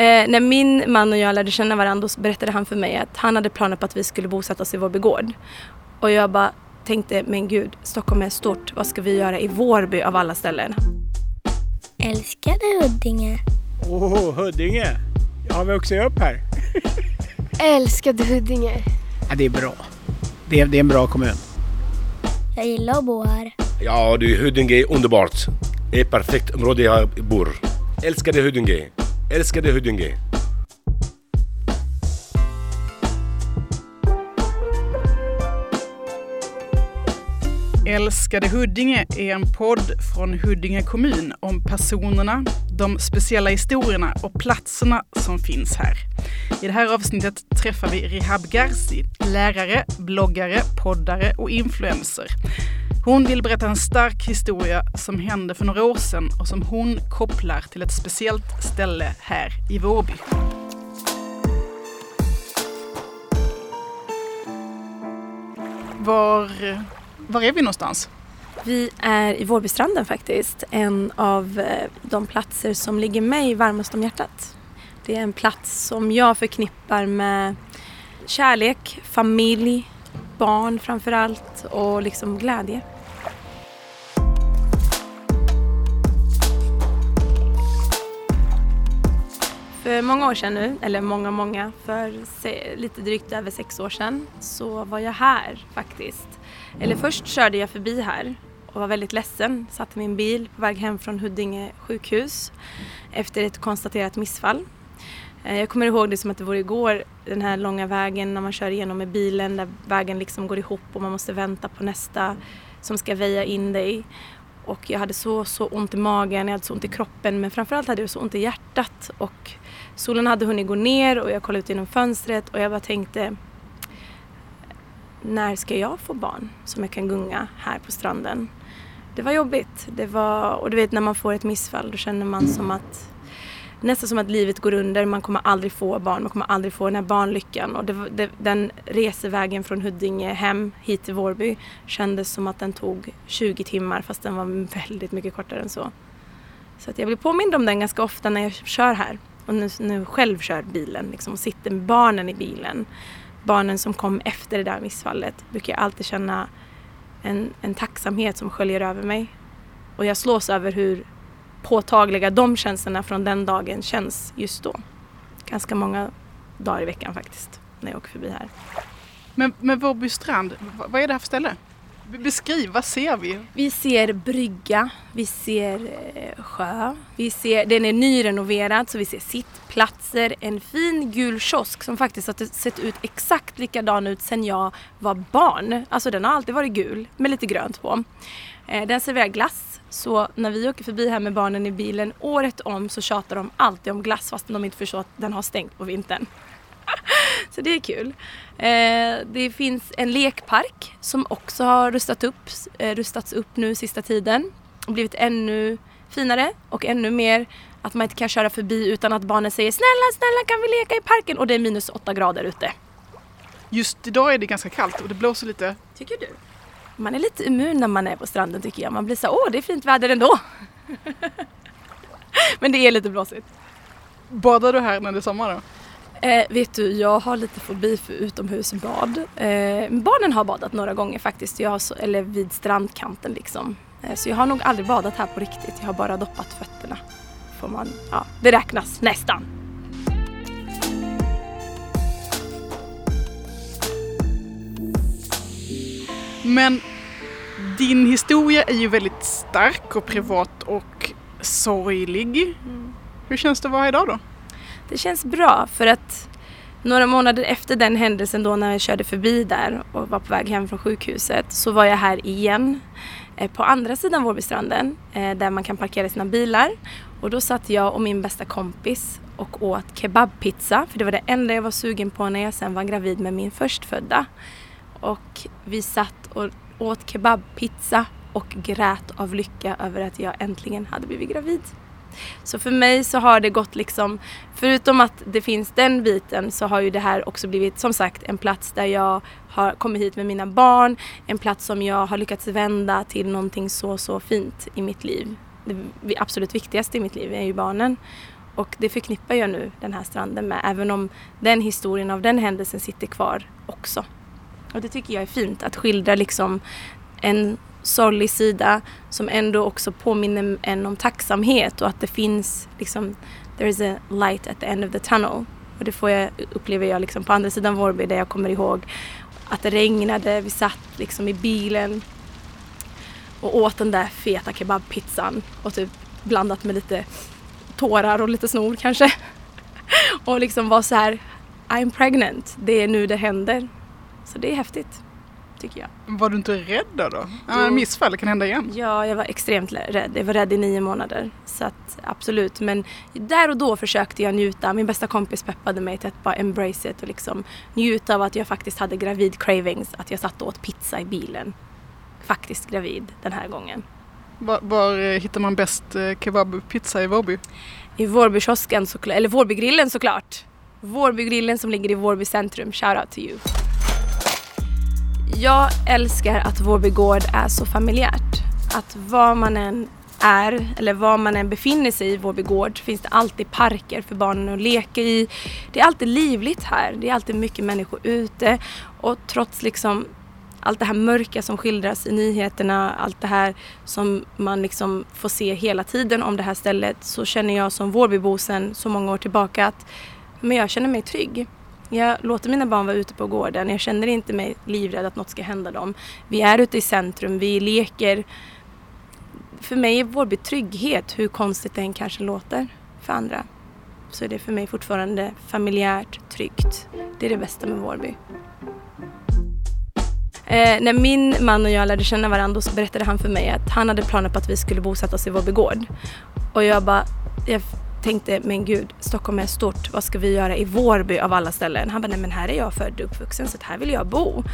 Eh, när min man och jag lärde känna varandra så berättade han för mig att han hade planer på att vi skulle bosätta oss i Vårby gård. Och jag bara tänkte, men gud, Stockholm är stort. Vad ska vi göra i Vårby av alla ställen? Älskade Huddinge. Åh, oh, Huddinge! Jag har vuxit upp här. Älskade Huddinge. Ja, det är bra. Det är, det är en bra kommun. Jag gillar att bo här. Ja du, Huddinge är underbart. Det är ett perfekt område jag bor. Älskade Huddinge. Älskade Huddinge. Älskade Huddinge är en podd från Huddinge kommun om personerna, de speciella historierna och platserna som finns här. I det här avsnittet träffar vi Rihab Garci, lärare, bloggare, poddare och influencer. Hon vill berätta en stark historia som hände för några år sedan och som hon kopplar till ett speciellt ställe här i Vårby. Var, var är vi någonstans? Vi är i Vårbystranden faktiskt, en av eh, de platser som ligger mig varmast om hjärtat. Det är en plats som jag förknippar med kärlek, familj, barn framför allt och liksom glädje. För många år sedan nu, eller många, många, för lite drygt över sex år sedan så var jag här faktiskt. Eller först körde jag förbi här och var väldigt ledsen. Satt i min bil på väg hem från Huddinge sjukhus efter ett konstaterat missfall. Eh, jag kommer ihåg det som att det vore igår, den här långa vägen när man kör igenom med bilen där vägen liksom går ihop och man måste vänta på nästa som ska väja in dig. Och jag hade så, så ont i magen, jag hade så ont i kroppen men framförallt hade jag så ont i hjärtat och solen hade hunnit gå ner och jag kollade ut genom fönstret och jag bara tänkte när ska jag få barn som jag kan gunga här på stranden? Det var jobbigt. Det var, och du vet när man får ett missfall då känner man som att nästan som att livet går under. Man kommer aldrig få barn, man kommer aldrig få den här barnlyckan. Och det, det, den resevägen från Huddinge hem hit till Vårby kändes som att den tog 20 timmar fast den var väldigt mycket kortare än så. Så att jag blir påmind om den ganska ofta när jag kör här och nu, nu själv kör bilen liksom, och sitter med barnen i bilen. Barnen som kom efter det där missfallet brukar jag alltid känna en, en tacksamhet som sköljer över mig. Och jag slås över hur påtagliga de känslorna från den dagen känns just då. Ganska många dagar i veckan faktiskt, när jag åker förbi här. Men, men Vårby strand, vad är det här för ställe? Beskriv, vad ser vi? Vi ser brygga, vi ser eh, sjö, vi ser, den är nyrenoverad så vi ser sittplatser, en fin gul kiosk som faktiskt har sett ut exakt likadan ut sedan jag var barn. Alltså den har alltid varit gul med lite grönt på. Eh, den serverar glass så när vi åker förbi här med barnen i bilen året om så tjatar de alltid om glass fast de inte förstår att den har stängt på vintern. så det är kul. Eh, det finns en lekpark som också har rustat upp, eh, rustats upp nu sista tiden och blivit ännu finare och ännu mer att man inte kan köra förbi utan att barnen säger snälla, snälla kan vi leka i parken och det är minus åtta grader ute. Just idag är det ganska kallt och det blåser lite. Tycker du? Man är lite immun när man är på stranden tycker jag. Man blir så åh det är fint väder ändå. Men det är lite blåsigt. Badar du här när det är sommar då? Eh, vet du, jag har lite fobi för utomhusbad. Eh, barnen har badat några gånger faktiskt, jag så, eller vid strandkanten liksom. Eh, så jag har nog aldrig badat här på riktigt, jag har bara doppat fötterna. Får man, ja, det räknas nästan. Men din historia är ju väldigt stark och privat och sorglig. Mm. Hur känns det att vara idag då? Det känns bra för att några månader efter den händelsen då när jag körde förbi där och var på väg hem från sjukhuset så var jag här igen eh, på andra sidan Vårbystranden eh, där man kan parkera sina bilar. Och då satt jag och min bästa kompis och åt kebabpizza för det var det enda jag var sugen på när jag sen var gravid med min förstfödda. Och vi satt och åt kebabpizza och grät av lycka över att jag äntligen hade blivit gravid. Så för mig så har det gått liksom, förutom att det finns den biten så har ju det här också blivit som sagt en plats där jag har kommit hit med mina barn, en plats som jag har lyckats vända till någonting så, så fint i mitt liv. Det absolut viktigaste i mitt liv är ju barnen. Och det förknippar jag nu den här stranden med, även om den historien av den händelsen sitter kvar också. Och det tycker jag är fint, att skildra liksom en sorglig sida som ändå också påminner en om tacksamhet och att det finns liksom there is a light at the end of the tunnel. Och det får jag, upplever jag liksom på andra sidan Vårby där jag kommer ihåg att det regnade, vi satt liksom i bilen och åt den där feta kebabpizzan och typ blandat med lite tårar och lite snor kanske. och liksom var så här I'm pregnant, det är nu det händer. Så det är häftigt tycker jag. Var du inte rädd då? då? Ja, missfall kan hända igen. Ja, jag var extremt rädd. Jag var rädd i nio månader. Så att, absolut. Men där och då försökte jag njuta. Min bästa kompis peppade mig till att bara embrace it och liksom njuta av att jag faktiskt hade gravid cravings. Att jag satt och åt pizza i bilen. Faktiskt gravid den här gången. Var, var eh, hittar man bäst eh, kebabpizza i Vårby? I Vårbykiosken såklart, eller Vårbygrillen såklart. Vårbygrillen som ligger i Vårby centrum. Shout out to you. Jag älskar att Vårby gård är så familjärt. Att var man än är eller var man än befinner sig i Vårby gård finns det alltid parker för barnen att leka i. Det är alltid livligt här. Det är alltid mycket människor ute och trots liksom allt det här mörka som skildras i nyheterna, allt det här som man liksom får se hela tiden om det här stället så känner jag som Vårbybo sedan så många år tillbaka att men jag känner mig trygg. Jag låter mina barn vara ute på gården. Jag känner inte mig livrädd att något ska hända dem. Vi är ute i centrum, vi leker. För mig är Vårby trygghet, hur konstigt det än kanske låter för andra. Så är det för mig fortfarande familjärt tryggt. Det är det bästa med Vårby. Eh, när min man och jag lärde känna varandra så berättade han för mig att han hade planer på att vi skulle bosätta oss i Vårby gård. Och jag bara, jag tänkte, men gud, Stockholm är stort, vad ska vi göra i Vårby av alla ställen? Han bara, nej men här är jag född och uppvuxen så här vill jag bo.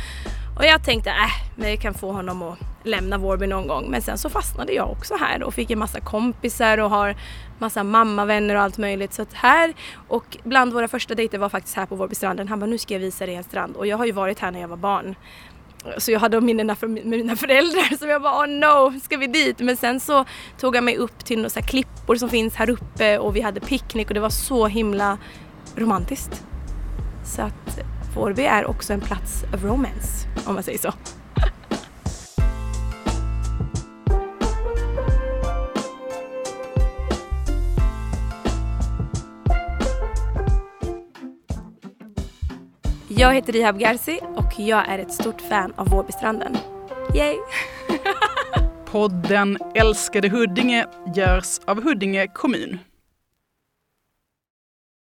Och jag tänkte, äh, men jag kan få honom att lämna Vårby någon gång. Men sen så fastnade jag också här och fick en massa kompisar och har massa mammavänner och allt möjligt. Så att här, och bland våra första dejter var faktiskt här på Vårbystranden. Han bara, nu ska jag visa dig en strand. Och jag har ju varit här när jag var barn. Så jag hade minnena med mina föräldrar som jag bara oh no, ska vi dit? Men sen så tog jag mig upp till några klippor som finns här uppe och vi hade picknick och det var så himla romantiskt. Så att Vårby är också en plats of romance om man säger så. Jag heter Rihab Garci och jag är ett stort fan av Vårbystranden. Yay! Podden Älskade Huddinge görs av Huddinge kommun.